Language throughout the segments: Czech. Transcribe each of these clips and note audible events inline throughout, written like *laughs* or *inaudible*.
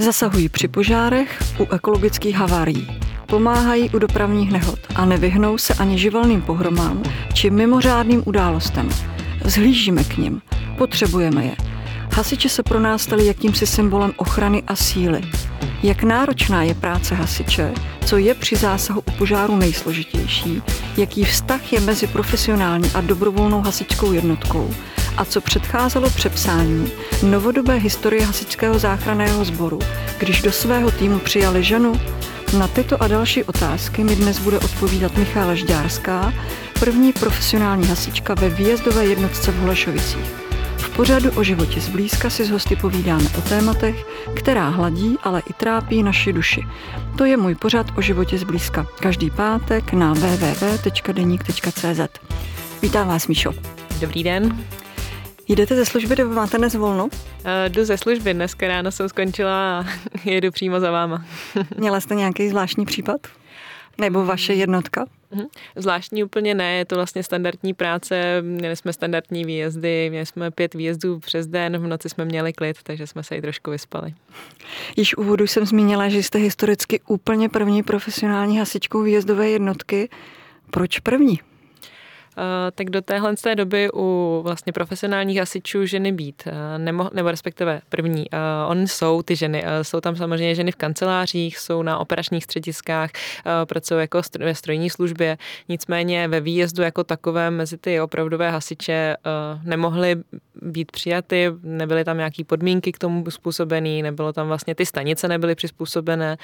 Zasahují při požárech, u ekologických havárií. Pomáhají u dopravních nehod a nevyhnou se ani živelným pohromám či mimořádným událostem. Zhlížíme k nim, potřebujeme je. Hasiče se pro nás stali jakýmsi symbolem ochrany a síly. Jak náročná je práce hasiče, co je při zásahu u požáru nejsložitější, jaký vztah je mezi profesionální a dobrovolnou hasičskou jednotkou a co předcházelo přepsání novodobé historie hasičského záchranného sboru, když do svého týmu přijali ženu, na tyto a další otázky mi dnes bude odpovídat Michála Žďárská, první profesionální hasička ve výjezdové jednotce v Holešovicích. V pořadu o životě zblízka si s hosty povídáme o tématech, která hladí, ale i trápí naši duši. To je můj pořad o životě zblízka. Každý pátek na www.deník.cz. Vítám vás, Míšo. Dobrý den. Jdete ze služby, nebo máte dnes volno? Uh, jdu ze služby, dneska ráno jsem skončila a *laughs* jedu přímo za váma. *laughs* Měla jste nějaký zvláštní případ? Nebo vaše jednotka? Mhm. Zvláštní úplně ne, je to vlastně standardní práce, měli jsme standardní výjezdy, měli jsme pět výjezdů přes den, v noci jsme měli klid, takže jsme se i trošku vyspali. Již úvodu jsem zmínila, že jste historicky úplně první profesionální hasičkou výjezdové jednotky. Proč první? Eh, tak do téhle té doby u vlastně profesionálních hasičů ženy být, eh, nebo, nebo respektive první. Eh, on jsou ty ženy, jsou tam samozřejmě ženy v kancelářích, jsou na operačních střediskách, pracují jako ve strojní službě, nicméně ve výjezdu jako takové mezi ty opravdové hasiče nemohly být přijaty, nebyly tam nějaké podmínky k tomu způsobené, nebylo tam vlastně ty stanice nebyly přizpůsobené,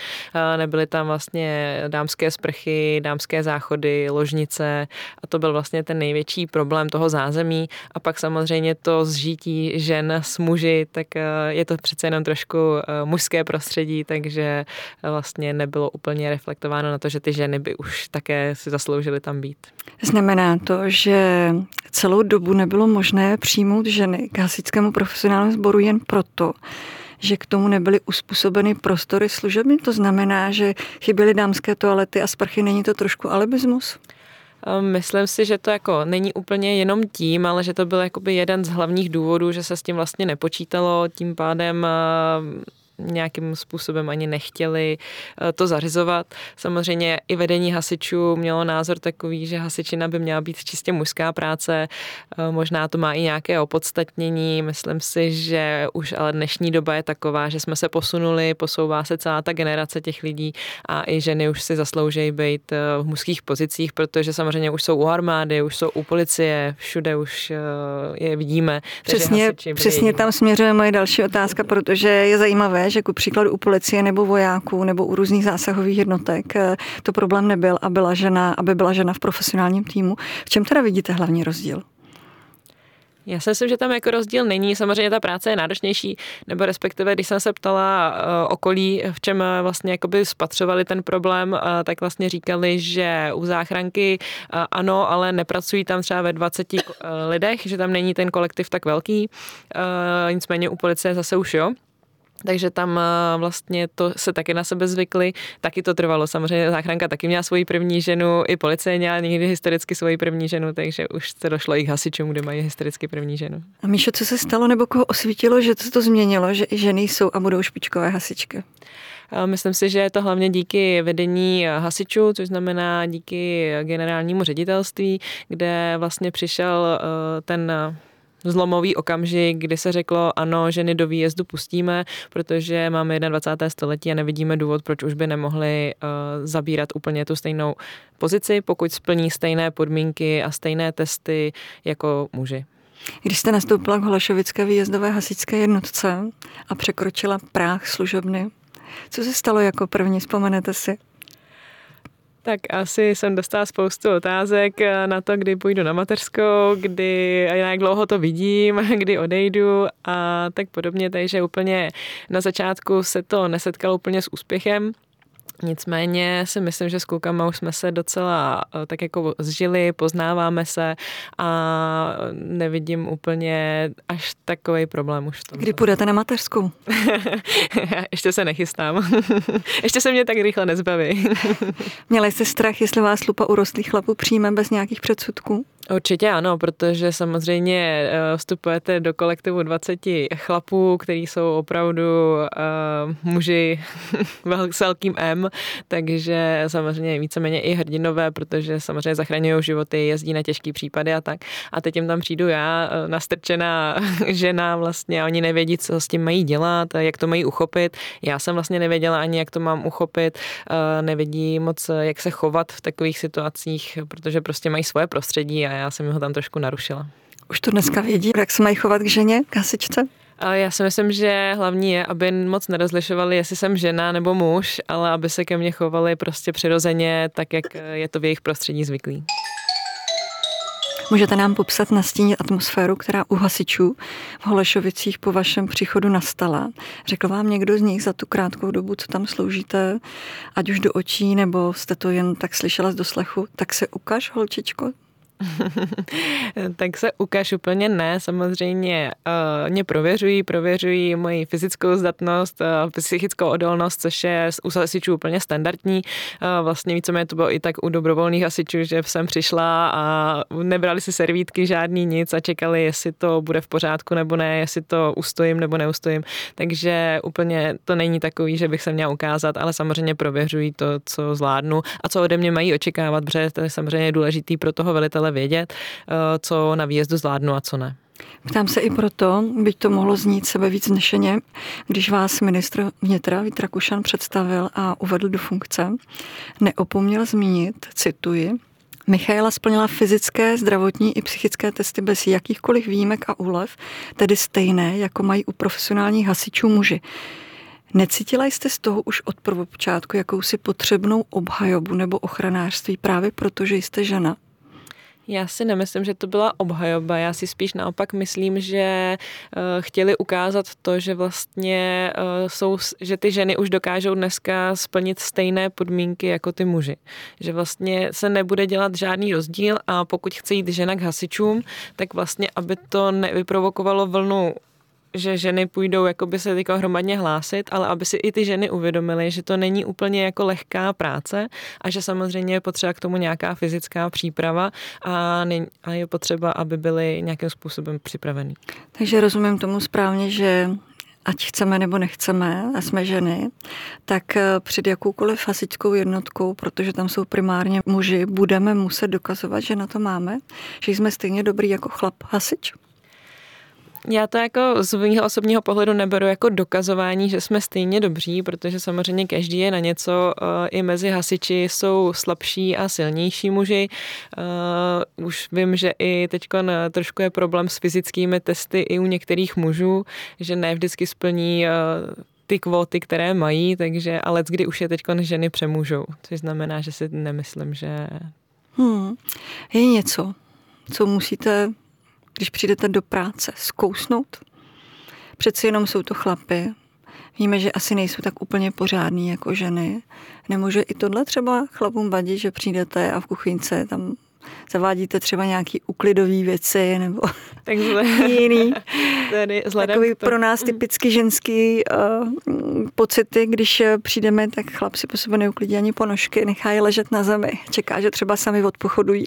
nebyly tam vlastně dámské sprchy, dámské záchody, ložnice a to byl vlastně ten největší problém toho zázemí a pak samozřejmě to zžití žen s muži, tak eh, je to přece jenom trošku eh, mužské prostředí, takže eh, vlastně nebylo úplně reflektováno na to, že ty ženy by už také si zasloužily tam být. Znamená to, že celou dobu nebylo možné přijmout ženy k hasičskému profesionálnímu sboru jen proto, že k tomu nebyly uspůsobeny prostory služebny. To znamená, že chyběly dámské toalety a sprchy. Není to trošku alibismus? Myslím si, že to jako není úplně jenom tím, ale že to byl jakoby jeden z hlavních důvodů, že se s tím vlastně nepočítalo, tím pádem nějakým způsobem ani nechtěli eh, to zařizovat. Samozřejmě i vedení hasičů mělo názor takový, že hasičina by měla být čistě mužská práce, eh, možná to má i nějaké opodstatnění, myslím si, že už ale dnešní doba je taková, že jsme se posunuli, posouvá se celá ta generace těch lidí a i ženy už si zaslouží být eh, v mužských pozicích, protože samozřejmě už jsou u armády, už jsou u policie, všude už je vidíme. Přesně, přesně tam směřuje moje další otázka, protože je zajímavé, že ku příkladu u policie nebo vojáků nebo u různých zásahových jednotek eh, to problém nebyl a byla žena, aby byla žena v profesionálním týmu. V čem teda vidíte hlavní rozdíl? Já si myslím, že tam jako rozdíl není. Samozřejmě ta práce je náročnější, nebo respektive, když jsem se ptala uh, okolí, v čem uh, vlastně jakoby spatřovali ten problém, tak vlastně říkali, že u záchranky ano, ale nepracují tam třeba ve 20 uh, lidech, že tam není ten kolektiv tak velký. Nicméně u policie zase už jo. Takže tam eh, vlastně to se taky na sebe zvykli, taky to trvalo. Samozřejmě záchranka taky měla svoji první ženu, i policie měla někdy historicky svoji první ženu, takže už se došlo i k hasičům, kde mají historicky první ženu. A Míšo, co se stalo nebo koho osvítilo, že to, to změnilo, že i ženy jsou a budou špičkové hasičky? Myslím si, že je to hlavně díky vedení hasičů, což znamená díky generálnímu ředitelství, kde vlastně přišel eh, ten zlomový okamžik, kdy se řeklo, ano, ženy do výjezdu pustíme, protože máme 21. století a nevidíme důvod, proč už by nemohli uh, zabírat úplně tu stejnou pozici, pokud splní stejné podmínky a stejné testy jako muži. Když jste nastoupila k Holešovické výjezdové hasičské jednotce a překročila práh služebny, co se stalo jako první, vzpomenete si? Tak asi jsem dostala spoustu otázek eh, na to, kdy půjdu na mateřskou, kdy a jak dlouho to vidím, *laughs* kdy odejdu a tak podobně. Takže úplně na začátku se to nesetkalo úplně s úspěchem. Nicméně si myslím, že s klukama už jsme se docela eh, tak jako zžili, poznáváme se a nevidím úplně až takový problém už v tom. Kdy půjdete na mateřskou? *laughs* Ještě se nechystám. *laughs* Ještě se mě tak rychle nezbaví. *laughs* Měli jste strach, jestli vás lupa urostlých chlapů přijme bez nějakých předsudků? Určitě ano, protože samozřejmě eh, vstupujete do kolektivu 20 chlapů, kteří jsou opravdu uh, muži s velkým M, takže samozřejmě víceméně i hrdinové, protože samozřejmě zachraňují životy, jezdí na těžké případy a tak. A teď jim tam přijdu já, eh, nastrčená *laughs* žena vlastně a oni nevědí, co s tím mají dělat, jak to mají uchopit. Já jsem vlastně nevěděla ani, jak to mám uchopit, nevědí moc, jak se chovat v takových situacích, protože prostě mají svoje prostředí a já jsem ho tam trošku narušila. Už to dneska vědí, jak se mají chovat k ženě, k hasičce? Já si myslím, že hlavní je, aby moc nerozlišovali, jestli jsem žena nebo muž, ale aby se ke mně chovali prostě přirozeně, tak jak je to v jejich prostředí zvyklý. Můžete nám popsat na stíně atmosféru, která u hasičů v Holešovicích po vašem příchodu nastala? Řekl vám někdo z nich za tu krátkou dobu, co tam sloužíte, ať už do očí, nebo jste to jen tak slyšela z doslechu, tak se ukaž, holčičko, *laughs* tak se ukáž úplně ne. Samozřejmě uh, mě prověřují, prověřují moji fyzickou zdatnost, uh, psychickou odolnost, což je u hasičů úplně standardní. Uh, vlastně víceméně to bylo i tak u dobrovolných hasičů, že jsem přišla a nebrali si servítky žádný nic a čekali, jestli to bude v pořádku nebo ne, jestli to ustojím nebo neustojím. Takže úplně to není takový, že bych se měla ukázat, ale samozřejmě prověřují to, co zvládnu a co ode mě mají očekávat, protože to je samozřejmě důležitý pro toho velitele velitele vědět, eh, co na výjezdu zvládnu a co ne. Ptám se i proto, byť to mohlo znít sebe víc nešeně, když vás ministr vnitra Vít Rakušan představil a uvedl do funkce, neopomněl zmínit, cituji, Michaela splnila fyzické, zdravotní i psychické testy bez jakýchkoliv výjimek a úlev, tedy stejné, jako mají u profesionálních hasičů muži. Necítila jste z toho už od prvopočátku jakousi potřebnou obhajobu nebo ochranářství právě proto, že jste žena? Já si nemyslím, že to byla obhajoba. Já si spíš naopak myslím, že uh, chtěli ukázat to, že vlastně uh, jsou, že ty ženy už dokážou dneska splnit stejné podmínky jako ty muži. Že vlastně se nebude dělat žádný rozdíl a pokud chce jít žena k hasičům, tak vlastně, aby to nevyprovokovalo vlnu že ženy půjdou jakoby se teďka hromadně hlásit, ale aby si i ty ženy uvědomily, že to není úplně jako lehká práce a že samozřejmě je potřeba k tomu nějaká fyzická příprava a, ne, a je potřeba, aby byly nějakým způsobem připravený. Takže rozumím tomu správně, že ať chceme nebo nechceme, a jsme ženy, tak eh, před jakoukoliv hasičskou jednotkou, protože tam jsou primárně muži, budeme muset dokazovat, že na to máme, že jsme stejně dobrý jako chlap hasič? Já to jako z mého osobního pohledu neberu jako dokazování, že jsme stejně dobří, protože samozřejmě každý je na něco. Eh, I mezi hasiči jsou slabší a silnější muži. Eh, už vím, že i teď trošku je problém s fyzickými testy i u některých mužů, že ne vždycky splní eh, ty kvóty, které mají, takže ale kdy už je teď ženy přemůžou, což znamená, že si nemyslím, že... Hmm. Je něco, co musíte když přijdete do práce, zkousnout. Přeci jenom jsou to chlapy. Víme, že asi nejsou tak úplně pořádní jako ženy. Nemůže i tohle třeba chlapům vadit, že přijdete a v kuchyňce tam zavádíte třeba nějaký uklidový věci nebo Takže *laughs* jiný. Tady Takový to... pro nás typicky ženský uh, pocity, když přijdeme, tak chlap si po sebe neuklidí ani ponožky, nechá je ležet na zemi. Čeká, že třeba sami odpochodují.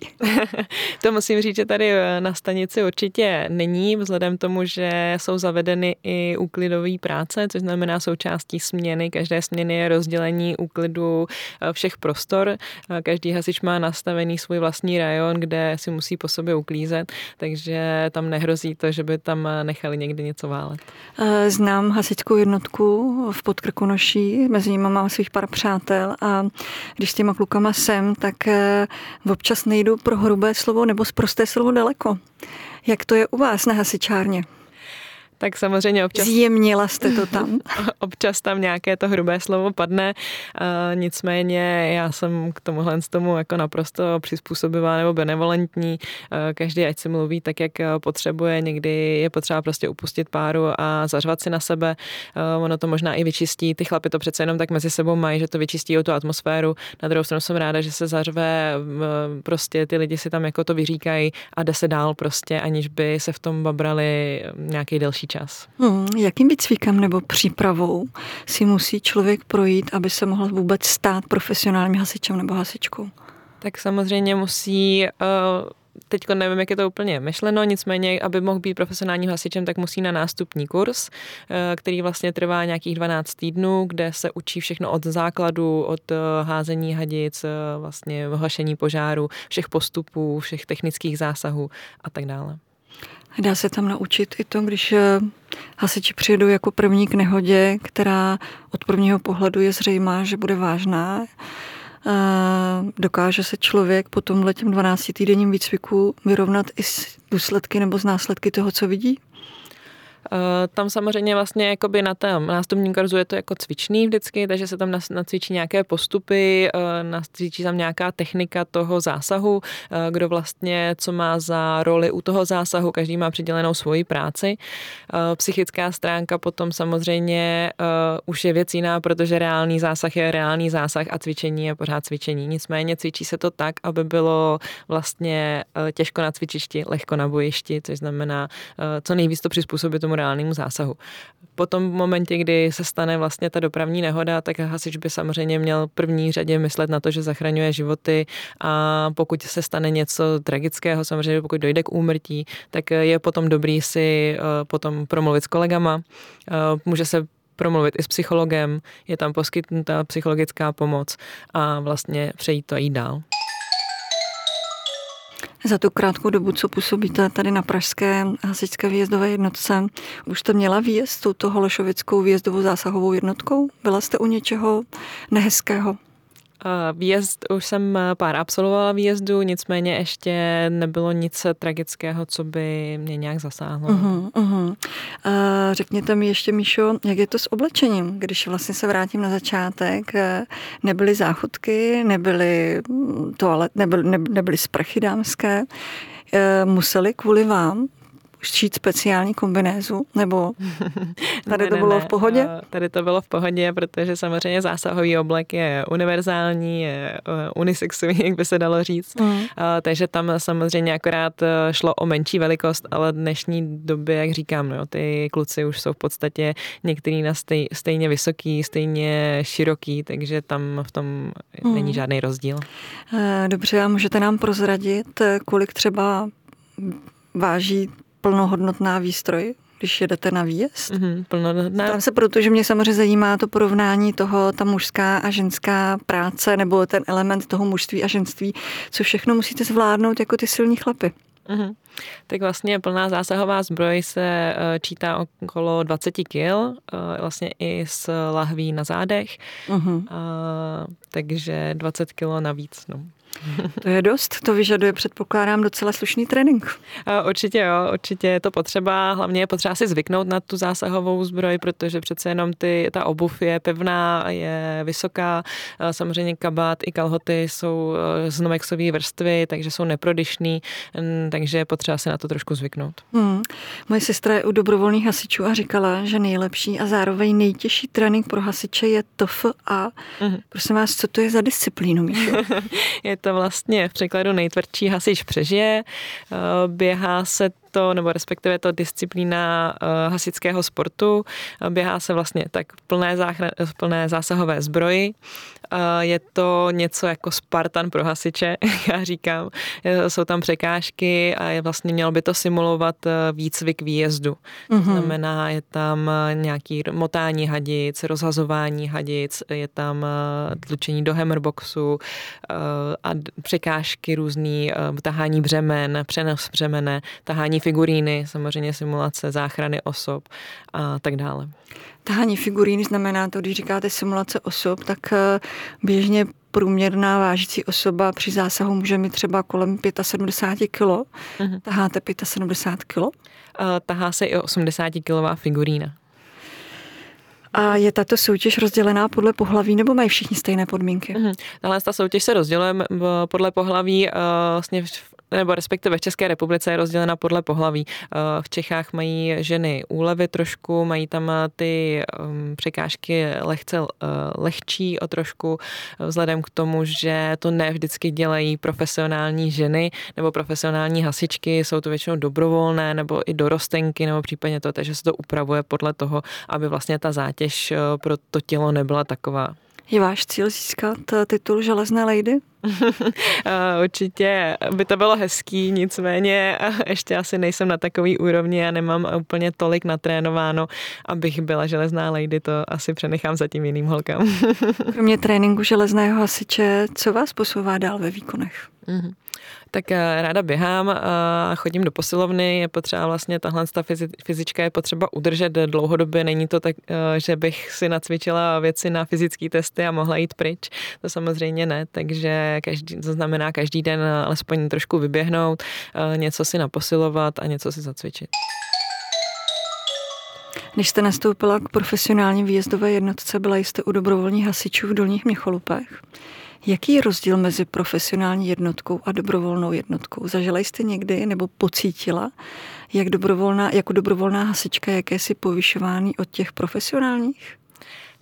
*laughs* to musím říct, že tady eh, na stanici určitě není, vzhledem tomu, že jsou zavedeny i úklidové práce, což znamená součástí směny. Každé směny je rozdělení úklidu eh, všech prostor. Každý hasič má nastavený svůj vlastní rajon, kde si musí po sobě uklízet, takže tam nehrozí to, že by tam nechali někdy něco válet. Eh, znám hasičskou jednotku v Podkrkonoší, mezi nimi mám svých pár přátel a když s těma klukama jsem, tak eh, občas nejdu pro hrubé slovo nebo prosté slovo daleko. Jak to je u vás na hasičárně? Tak samozřejmě občas... Zjemnila jste to tam? *laughs* občas tam nějaké to hrubé slovo padne, uh, nicméně já jsem k tomuhle z tomu jako naprosto přizpůsobivá nebo benevolentní. Uh, každý ať se mluví tak, jak potřebuje. Někdy je potřeba prostě upustit páru a zařvat si na sebe. Uh, ono to možná i vyčistí. Ty chlapy to přece jenom tak mezi sebou mají, že to vyčistí o tu atmosféru. Na druhou stranu jsem ráda, že se zařve, prostě ty lidi si tam jako to vyříkají a jde se dál prostě, aniž by se v tom babrali nějaký delší čas. Hmm, jakým výcvikem nebo přípravou si musí člověk projít, aby se mohl vůbec stát profesionálním hasičem nebo hasičkou? Tak samozřejmě musí uh, teď nevím, jak je to úplně myšleno, nicméně, aby mohl být profesionálním hasičem, tak musí na nástupní kurz, eh, který vlastně trvá nějakých 12 týdnů, kde se učí všechno od základu, od eh, házení hadic, vlastně hašení požáru, všech postupů, všech technických zásahů a tak dále. Dá se tam naučit i to, když eh, hasiči přijedou jako první k nehodě, která od prvního pohledu je zřejmá, že bude vážná. Eh, dokáže se člověk po tomhle těm 12 týdenním výcviku vyrovnat i s důsledky nebo z následky toho, co vidí? Eh, tam samozřejmě vlastně jakoby na tom nástupním kurzu je to jako cvičný vždycky, takže se tam nacvičí nějaké postupy, eh, nacvičí tam nějaká technika toho zásahu, eh, kdo vlastně co má za roli u toho zásahu, každý má přidělenou svoji práci. Psychická stránka potom samozřejmě už je věc jiná, protože reálný zásah je reálný zásah a cvičení je pořád cvičení. Nicméně cvičí se to tak, aby bylo vlastně těžko na cvičišti, lehko na bojišti, což znamená co nejvíc to přizpůsobit tomu reálnému zásahu. Po tom momentě, kdy se stane vlastně ta dopravní nehoda, tak hasič by samozřejmě měl první řadě myslet na to, že zachraňuje životy a pokud se stane něco tragického, samozřejmě pokud dojde k úmrtí, tak je potom dobrý si eh, potom promluvit s kolegama. Eh, může se promluvit i s psychologem, je tam poskytnutá psychologická pomoc a vlastně přejít to jít dál. Za tu krátkou dobu, co působíte tady na Pražské hasičské výjezdové jednotce, už jste měla výjezd touto Holešovickou výjezdovou zásahovou jednotkou? Byla jste u něčeho nehezkého? Výjezd, už jsem pár absolvovala výjezdu, nicméně ještě nebylo nic tragického, co by mě nějak zasáhlo. Uh-huh, uh-huh. Řekněte mi ještě, Míšo, jak je to s oblečením, když vlastně se vrátím na začátek, e, nebyly záchodky, nebyly toalet, nebyly, nebyly sprchy dámské, e, museli kvůli vám šít speciální kombinézu, nebo *laughs* tady ne, to bylo ne, v pohodě? Eh, tady to bylo v pohodě, protože samozřejmě zásahový oblek je univerzální, je eh, unisexový, jak by se dalo říct. Mm. Takže tam samozřejmě akorát šlo o menší velikost, ale dnešní době, jak říkám, no, ty kluci už jsou v podstatě některý na stej, stejně vysoký, stejně široký, takže tam v tom mm. není žádný rozdíl. Dobře, a můžete nám prozradit, kolik třeba váží plnohodnotná výstroj, když jedete na výjezd? Mm-hmm, plnohodnotná. Tam se protože mě samozřejmě zajímá to porovnání toho, ta mužská a ženská práce, nebo ten element toho mužství a ženství, co všechno musíte zvládnout jako ty silní chlapy. Mm-hmm. Tak vlastně plná zásahová zbroj se eh, čítá okolo 20 kg, eh, vlastně i s lahví na zádech, uh-huh. takže 20 kg navíc. No. To je dost, to vyžaduje, předpokládám, docela slušný trénink. Určitě jo, určitě je to potřeba, hlavně je potřeba si zvyknout na tu zásahovou zbroj, protože přece jenom ty, ta obuv je pevná, je vysoká, samozřejmě kabát i kalhoty jsou e, z nomexové vrstvy, takže jsou neprodyšný, takže je potřeba se na to trošku zvyknout. Hmm. Moje sestra je u dobrovolných hasičů a říkala, že nejlepší a zároveň nejtěžší trénink pro hasiče je TFA. Hmm. Prosím vás, co to je za disciplínu, Míšo? *laughs* to vlastně v překladu nejtvrdší hasič přežije. Eh, běhá se to, nebo respektive to disciplína uh, hasičského sportu. Uh, běhá se vlastně tak v plné, záchran, v plné zásahové zbroji. Je to něco jako Spartan pro hasiče, *laughs* já říkám. Jsou tam překážky a je vlastně mělo by to simulovat výcvik výjezdu. Mm-hmm. To znamená, je tam nějaký motání hadic, rozhazování hadic, je tam tlučení do hammerboxu a překážky různý, tahání břemen, přenos břemene, tahání figuríny, samozřejmě simulace záchrany osob a tak dále. Tahání figuríny znamená to, když říkáte simulace osob, tak eh, běžně průměrná vážící osoba při zásahu může mít třeba kolem 75 kg. Mm-hmm. Taháte 75 kg? Uh, tahá se i 80 kilová figurína. A je tato soutěž rozdělená podle pohlaví nebo mají všichni stejné podmínky? Mm-hmm. Tahle ta soutěž se rozděluje podle pohlaví vlastně nebo respektive v České republice je rozdělena podle pohlaví. Eh, v Čechách mají ženy úlevy trošku, mají tam eh, ty ehm, překážky lehce eh, lehčí o trošku, vzhledem k tomu, že to ne vždycky dělají profesionální ženy nebo profesionální hasičky, jsou to většinou dobrovolné nebo i dorostenky nebo případně to, takže se to upravuje podle toho, aby vlastně ta zátěž pro to tělo nebyla taková. Je váš cíl získat titul Železné lady? *laughs* Určitě by to bylo hezký, nicméně ještě asi nejsem na takový úrovni a nemám úplně tolik natrénováno, abych byla železná lady, to asi přenechám za tím jiným holkám. *laughs* Kromě tréninku železného hasiče, co vás posouvá dál ve výkonech? Mm-hmm tak eh, ráda běhám a chodím do posilovny, je potřeba vlastně tahle ta fyzička je potřeba udržet dlouhodobě, není to tak, eh, že bych si nacvičila věci na fyzické testy a mohla jít pryč, to samozřejmě ne, takže každý, to znamená každý den alespoň trošku vyběhnout, eh, něco si naposilovat a něco si zacvičit. Než jste nastoupila k profesionální výjezdové jednotce, byla jste u dobrovolních hasičů v Dolních Měcholupech. Jaký je rozdíl mezi profesionální jednotkou a dobrovolnou jednotkou? Zažila jste někdy nebo pocítila, jak dobrovolná, jako dobrovolná hasička jakési povyšování od těch profesionálních?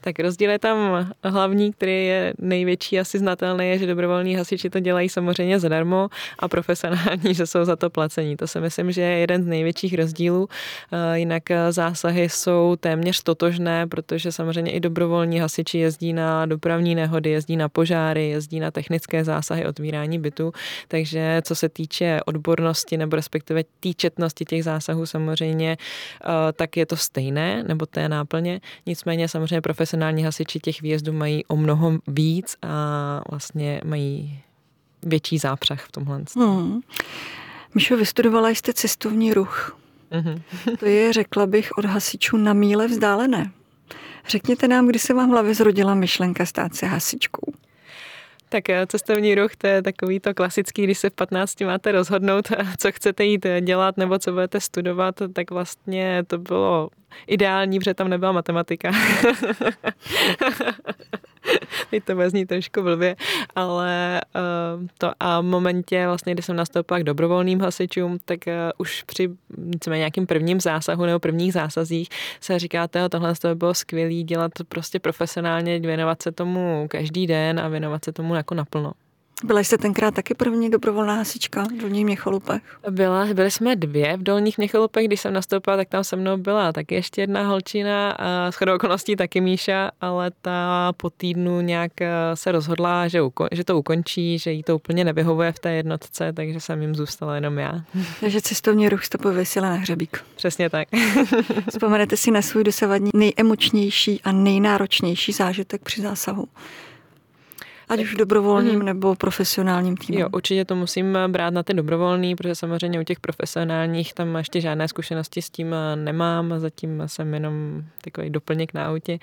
Tak rozdíl je tam hlavní, který je největší, asi znatelný, je, že dobrovolní hasiči to dělají samozřejmě zadarmo a profesionální, *laughs* že jsou za to placení. To si myslím, že je jeden z největších rozdílů. Eh, jinak eh, zásahy jsou téměř totožné, protože samozřejmě i dobrovolní hasiči jezdí na dopravní nehody, jezdí na požáry, jezdí na technické zásahy, otvírání bytu. Takže co se týče odbornosti nebo respektive týčetnosti těch zásahů samozřejmě, eh, tak je to stejné, nebo té náplně. Nicméně samozřejmě profesionální profesionální hasiči těch výjezdů mají o mnoho víc a vlastně mají větší zápřah v tomhle. Hmm. Mišo, vystudovala jste cestovní ruch. Mm-hmm. to je, řekla bych, od hasičů na míle vzdálené. Řekněte nám, kdy se vám v hlavě zrodila myšlenka stát se hasičkou. Tak eh, cestovní ruch, to je takový to klasický, když se v 15 máte rozhodnout, *laughs* co chcete jít dělat nebo co budete studovat, tak vlastně to bylo ideální, protože tam nebyla matematika. *laughs* Teď to vezní trošku blbě, ale uh, to a v momentě, vlastně, kdy jsem nastoupila k dobrovolným hasičům, tak už při nějakým prvním zásahu nebo prvních zásazích se říkáte, tohle to by bylo skvělé dělat prostě profesionálně, věnovat se tomu každý den a věnovat se tomu jako naplno. Byla jste tenkrát taky první dobrovolná hasička v Dolních Měcholupech? Byla, byli jsme dvě v Dolních Měcholupech, když jsem nastoupila, tak tam se mnou byla taky ještě jedna holčina a s okolností taky Míša, ale ta po týdnu nějak eh, se rozhodla, že, uko- že to ukončí, že jí to úplně nevyhovuje v té jednotce, takže jsem jim zůstala jenom já. *laughs* Takže cestovní ruch jste pověsila na hřebík. Přesně tak. *laughs* Vzpomenete si na svůj dosavadní nejemočnější a nejnáročnější zážitek při zásahu? Ať už dobrovolným mm. nebo profesionálním týmem. Jo, určitě to musím brát na ty dobrovolný, protože samozřejmě u těch profesionálních tam ještě žádné zkušenosti s tím nemám, zatím jsem jenom takový doplněk na autě.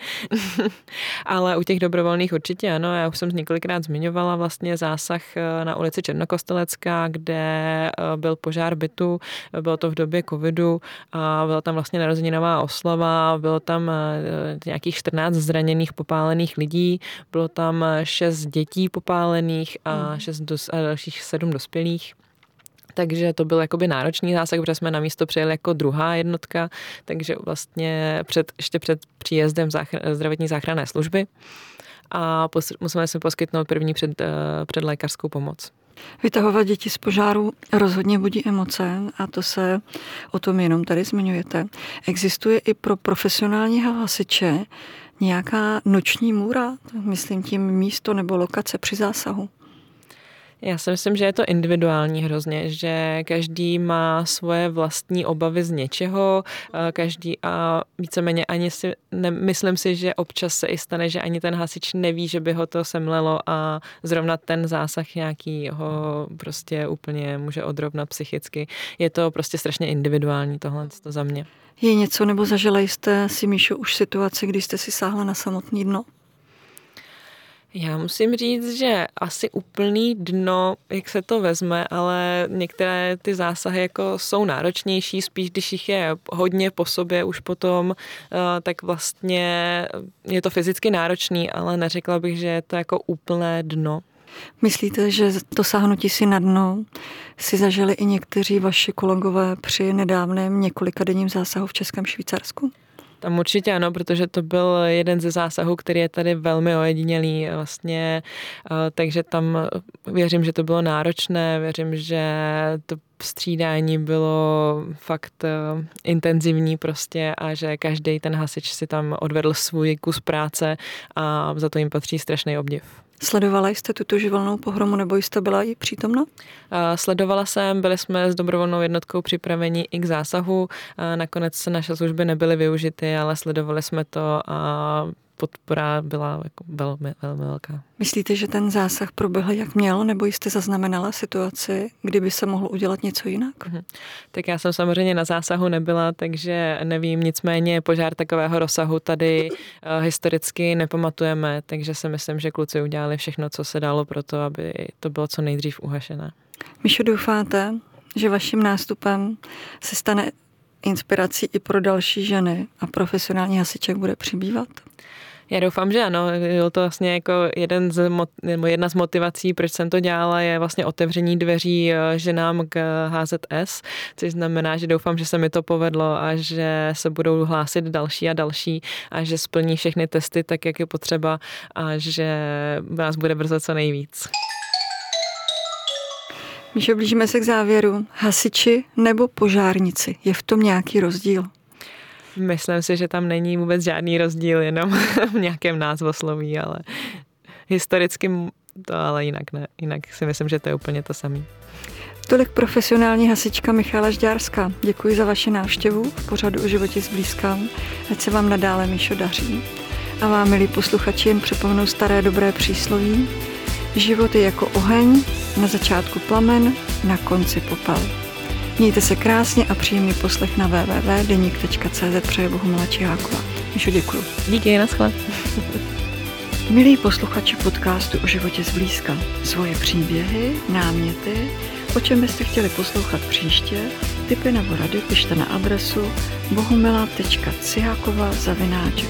*laughs* Ale u těch dobrovolných určitě ano, já už jsem několikrát zmiňovala vlastně zásah eh, na ulici Černokostelecká, kde eh, byl požár bytu, bylo to v době covidu a byla tam vlastně narozeninová oslava, bylo tam eh, nějakých 14 zraněných, popálených lidí, bylo tam 6 dětí popálených a, hmm. šest dos, a dalších sedm dospělých. Takže to byl jakoby náročný zásah, protože jsme na místo přijeli jako druhá jednotka, takže vlastně před, ještě před příjezdem záchra, zdravotní záchranné služby a pos, musíme si poskytnout první před, eh, před lékařskou pomoc. Vytahovat děti z požáru rozhodně budí emoce a to se o tom jenom tady zmiňujete. Existuje i pro profesionální hasiče nějaká noční můra, myslím tím místo nebo lokace při zásahu? Já si myslím, že je to individuální hrozně, že každý má svoje vlastní obavy z něčeho, eh, každý a víceméně ani si, ne, myslím si, že občas se i stane, že ani ten hasič neví, že by ho to semlelo a zrovna ten zásah nějaký ho prostě úplně může odrovnat psychicky. Je to prostě strašně individuální tohle to za mě. Je něco, nebo zažila jste si, Míšo, už situaci, kdy jste si sáhla na samotný dno? Já musím říct, že asi úplný dno, jak se to vezme, ale některé ty zásahy jako jsou náročnější, spíš když jich je hodně po sobě už potom, eh, tak vlastně je to fyzicky náročný, ale neřekla bych, že je to jako úplné dno. Myslíte, že to sáhnutí si na dno si zažili i někteří vaši kolegové při nedávném několika denním zásahu v Českém Švýcarsku? Tam určitě ano, protože to byl jeden ze zásahů, který je tady velmi ojedinělý vlastně, eh, takže tam věřím, že to bylo náročné, věřím, že to střídání bylo fakt eh, intenzivní prostě a že každý ten hasič si tam odvedl svůj kus práce a za to jim patří strašný obdiv. Sledovala jste tuto živelnou pohromu nebo jste byla i přítomna? Sledovala jsem, byli jsme s dobrovolnou jednotkou připraveni i k zásahu. Nakonec naše služby nebyly využity, ale sledovali jsme to a podpora byla jako velmi, velmi velká. Myslíte, že ten zásah proběhl jak měl, nebo jste zaznamenala situaci, kdyby se mohlo udělat něco jinak? Mhm. Tak já jsem samozřejmě na zásahu nebyla, takže nevím, nicméně požár takového rozsahu tady uh, historicky nepamatujeme, takže si myslím, že kluci udělali všechno, co se dalo pro to, aby to bylo co nejdřív uhašené. Míšo, doufáte, že vaším nástupem se stane inspirací i pro další ženy a profesionální hasiček bude přibývat? Já doufám, že ano. Bylo to vlastně jako jeden z, nebo jedna z motivací, proč jsem to dělala, je vlastně otevření dveří eh, ženám k HZS, což znamená, že doufám, že se mi to povedlo a že se budou hlásit další a další a že splní všechny testy tak, jak je potřeba a že nás bude brzo co nejvíc. Míšo, blížíme se k závěru. Hasiči nebo požárnici? Je v tom nějaký rozdíl? Myslím si, že tam není vůbec žádný rozdíl, jenom *laughs* v nějakém názvosloví, ale historicky to ale jinak ne. Jinak si myslím, že to je úplně to samé. Tolik profesionální hasička Michála Žďárská. Děkuji za vaši návštěvu v pořadu o životě zblízka. Ať se vám nadále, Míšo, daří. A vám, milí posluchači, jen připomenu staré dobré přísloví. Život je jako oheň, na začátku plamen, na konci popel. Mějte se krásně a příjemný poslech na www.denik.cz přeje Bohumila Čiháková. Míšo, děkuji. Díky, naschle. *laughs* Milí posluchači podcastu o životě zblízka, svoje příběhy, náměty, o čem byste chtěli poslouchat příště, typy nebo rady pište na adresu bohumila.cihákova zavináč